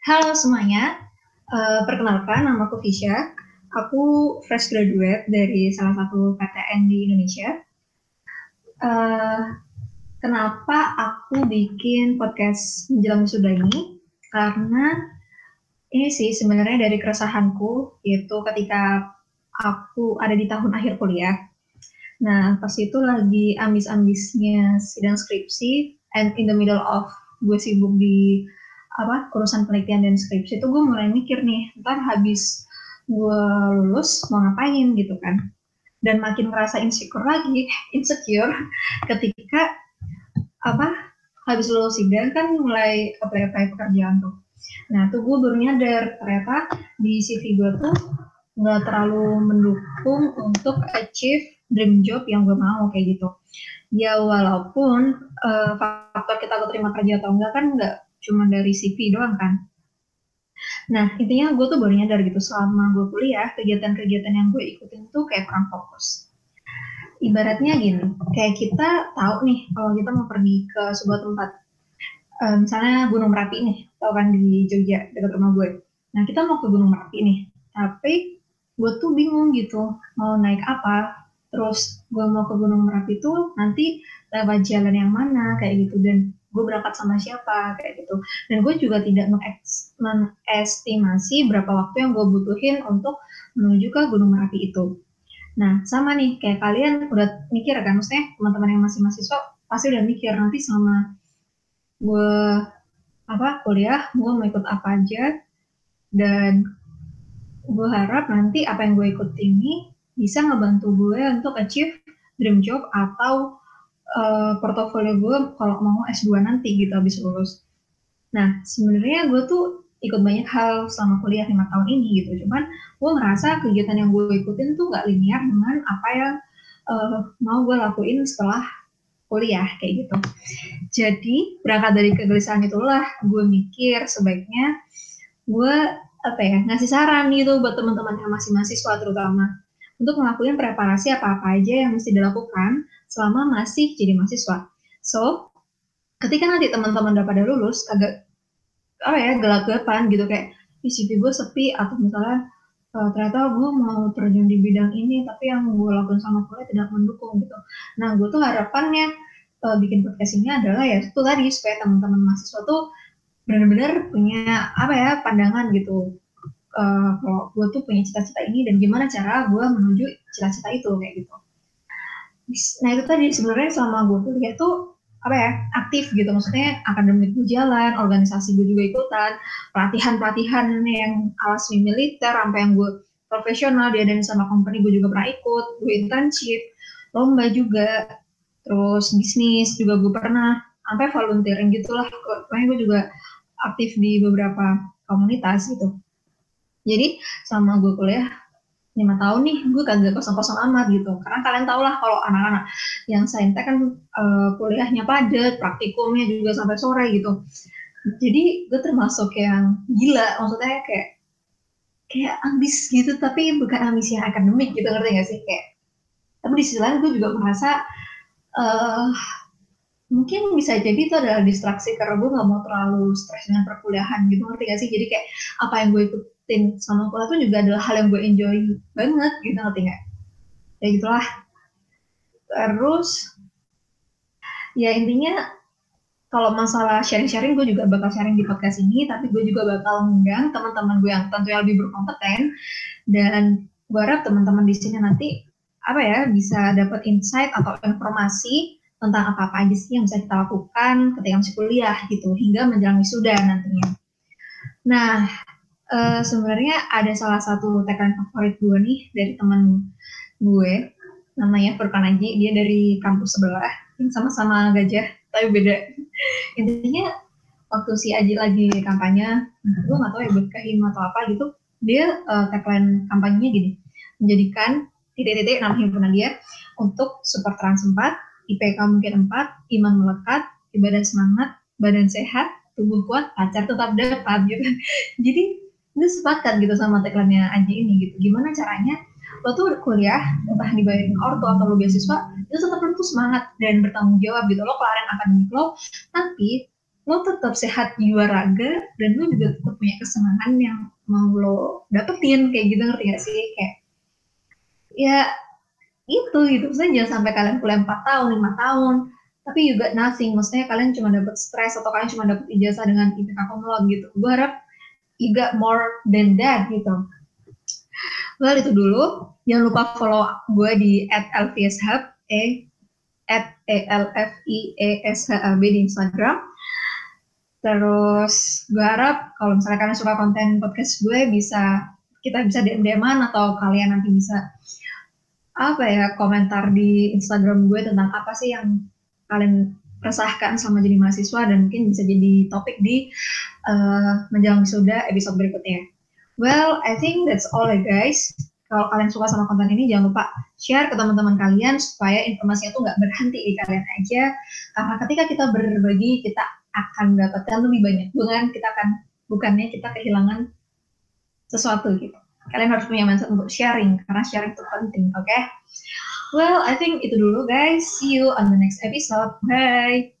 Halo semuanya, uh, perkenalkan nama aku Fisya. Aku fresh graduate dari salah satu PTN di Indonesia. Uh, kenapa aku bikin podcast menjelang wisuda ini? Karena ini sih sebenarnya dari keresahanku, yaitu ketika aku ada di tahun akhir kuliah. Nah, pas itu lagi ambis-ambisnya sidang skripsi, and in the middle of gue sibuk di apa urusan penelitian dan skripsi itu gue mulai mikir nih ntar habis gue lulus mau ngapain gitu kan. Dan makin merasa insecure lagi insecure ketika apa habis lulus sidang kan mulai apply apply pekerjaan tuh. Nah tuh gue baru nyadar ternyata di CV gue tuh nggak terlalu mendukung untuk achieve dream job yang gue mau kayak gitu. Ya walaupun uh, faktor kita keterima kerja atau enggak kan nggak cuma dari CV doang kan. Nah, intinya gue tuh baru nyadar gitu selama gue kuliah, kegiatan-kegiatan yang gue ikutin tuh kayak kurang fokus. Ibaratnya gini, kayak kita tahu nih kalau kita mau pergi ke sebuah tempat, uh, misalnya Gunung Merapi nih, tau kan di Jogja dekat rumah gue. Nah, kita mau ke Gunung Merapi nih, tapi gue tuh bingung gitu mau naik apa. Terus gue mau ke Gunung Merapi tuh nanti lewat jalan yang mana kayak gitu dan gue berangkat sama siapa kayak gitu. Dan gue juga tidak mengestimasi berapa waktu yang gue butuhin untuk menuju ke Gunung Merapi itu. Nah sama nih kayak kalian udah mikir kan maksudnya teman-teman yang masih mahasiswa pasti udah mikir nanti sama gue apa kuliah gue mau ikut apa aja dan gue harap nanti apa yang gue ikut ini bisa ngebantu gue untuk achieve dream job atau uh, portofolio gue kalau mau S2 nanti gitu habis lulus. Nah, sebenarnya gue tuh ikut banyak hal selama kuliah lima tahun ini gitu. Cuman gue ngerasa kegiatan yang gue ikutin tuh gak linear dengan apa yang uh, mau gue lakuin setelah kuliah kayak gitu. Jadi berangkat dari kegelisahan itulah gue mikir sebaiknya gue apa ya ngasih saran gitu buat teman-teman yang masih mahasiswa terutama untuk ngelakuin preparasi apa-apa aja yang mesti dilakukan selama masih jadi mahasiswa. So, ketika nanti teman-teman udah pada lulus, agak apa ya gelap-gelapan gitu kayak di CV gue sepi atau misalnya uh, ternyata gue mau terjun di bidang ini tapi yang gue lakukan sama kuliah tidak mendukung gitu. Nah, gue tuh harapannya uh, bikin podcast ini adalah ya itu tadi supaya teman-teman mahasiswa tuh benar-benar punya apa ya pandangan gitu uh, kalau gue tuh punya cita-cita ini dan gimana cara gue menuju cita-cita itu kayak gitu. Nah itu tadi sebenarnya selama gue kuliah tuh apa ya aktif gitu. Maksudnya akademik gue jalan organisasi gue juga ikutan pelatihan pelatihan yang ala semi militer sampai yang gue profesional dia dan sama company gue juga pernah ikut. Gue internship lomba juga terus bisnis juga gue pernah sampai volunteering gitulah. Pokoknya gue juga aktif di beberapa komunitas gitu jadi selama gue kuliah lima tahun nih gue kagak kosong-kosong amat gitu. Karena kalian tau lah kalau anak-anak yang saintek kan uh, kuliahnya padat praktikumnya juga sampai sore gitu. Jadi gue termasuk yang gila. Maksudnya kayak kayak ambis gitu tapi bukan ambis yang akademik gitu ngerti gak sih? Kayak tapi di sisi lain gue juga merasa uh, mungkin bisa jadi itu adalah distraksi karena gue nggak mau terlalu stres dengan perkuliahan gitu ngerti gak sih? Jadi kayak apa yang gue ikutin sama kuliah tuh juga adalah hal yang gue enjoy banget gitu ngerti gak ya gitulah. Terus ya intinya kalau masalah sharing-sharing gue juga bakal sharing di podcast ini tapi gue juga bakal mengundang teman-teman gue yang tentunya lebih berkompeten. Dan gue harap teman-teman di sini nanti apa ya bisa dapat insight atau informasi tentang apa-apa aja sih yang bisa kita lakukan ketika masih kuliah gitu hingga menjelang wisuda nantinya. Nah, e, sebenarnya ada salah satu tagline favorit gue nih dari teman gue namanya Furkan Aji, dia dari kampus sebelah, sama-sama gajah tapi beda. Intinya waktu si Aji lagi kampanye, gue nggak tahu ya buat kahim atau apa gitu, dia uh, tagline kampanyenya gini, menjadikan titik-titik nama himpunan dia untuk support trans 4 IPK mungkin 4, iman melekat, ibadah semangat, badan sehat, tubuh kuat, pacar tetap dapat gitu. Jadi itu sepakat gitu sama tagline Aji ini gitu. Gimana caranya lo tuh kuliah, entah dibayarin ortu atau lo beasiswa, itu tetap lo tuh semangat dan bertanggung jawab gitu. Lo kelarin akademik lo, tapi lo tetap sehat jiwa raga dan lo juga tetap punya kesenangan yang mau lo dapetin. Kayak gitu ngerti gak sih? Kayak ya itu gitu maksudnya jangan sampai kalian kuliah 4 tahun 5 tahun tapi juga nothing. Maksudnya kalian cuma dapat stres atau kalian cuma dapat ijazah dengan IPK kumlot gitu. Gue harap you got more than that gitu. Well itu dulu. Jangan lupa follow gue di lvshub e at e l f i e s h a b di Instagram. Terus gue harap kalau misalnya kalian suka konten podcast gue bisa kita bisa DM DMan atau kalian nanti bisa apa ya komentar di Instagram gue tentang apa sih yang kalian resahkan sama jadi mahasiswa dan mungkin bisa jadi topik di uh, menjelang wisuda episode berikutnya. Well, I think that's all ya guys. Kalau kalian suka sama konten ini, jangan lupa share ke teman-teman kalian supaya informasinya tuh nggak berhenti di kalian aja. Karena ketika kita berbagi, kita akan mendapatkan lebih banyak. Bukan kita akan bukannya kita kehilangan sesuatu gitu kalian harus punya mindset untuk sharing karena sharing itu penting oke okay? Well I think itu dulu guys. See you on the next episode. Bye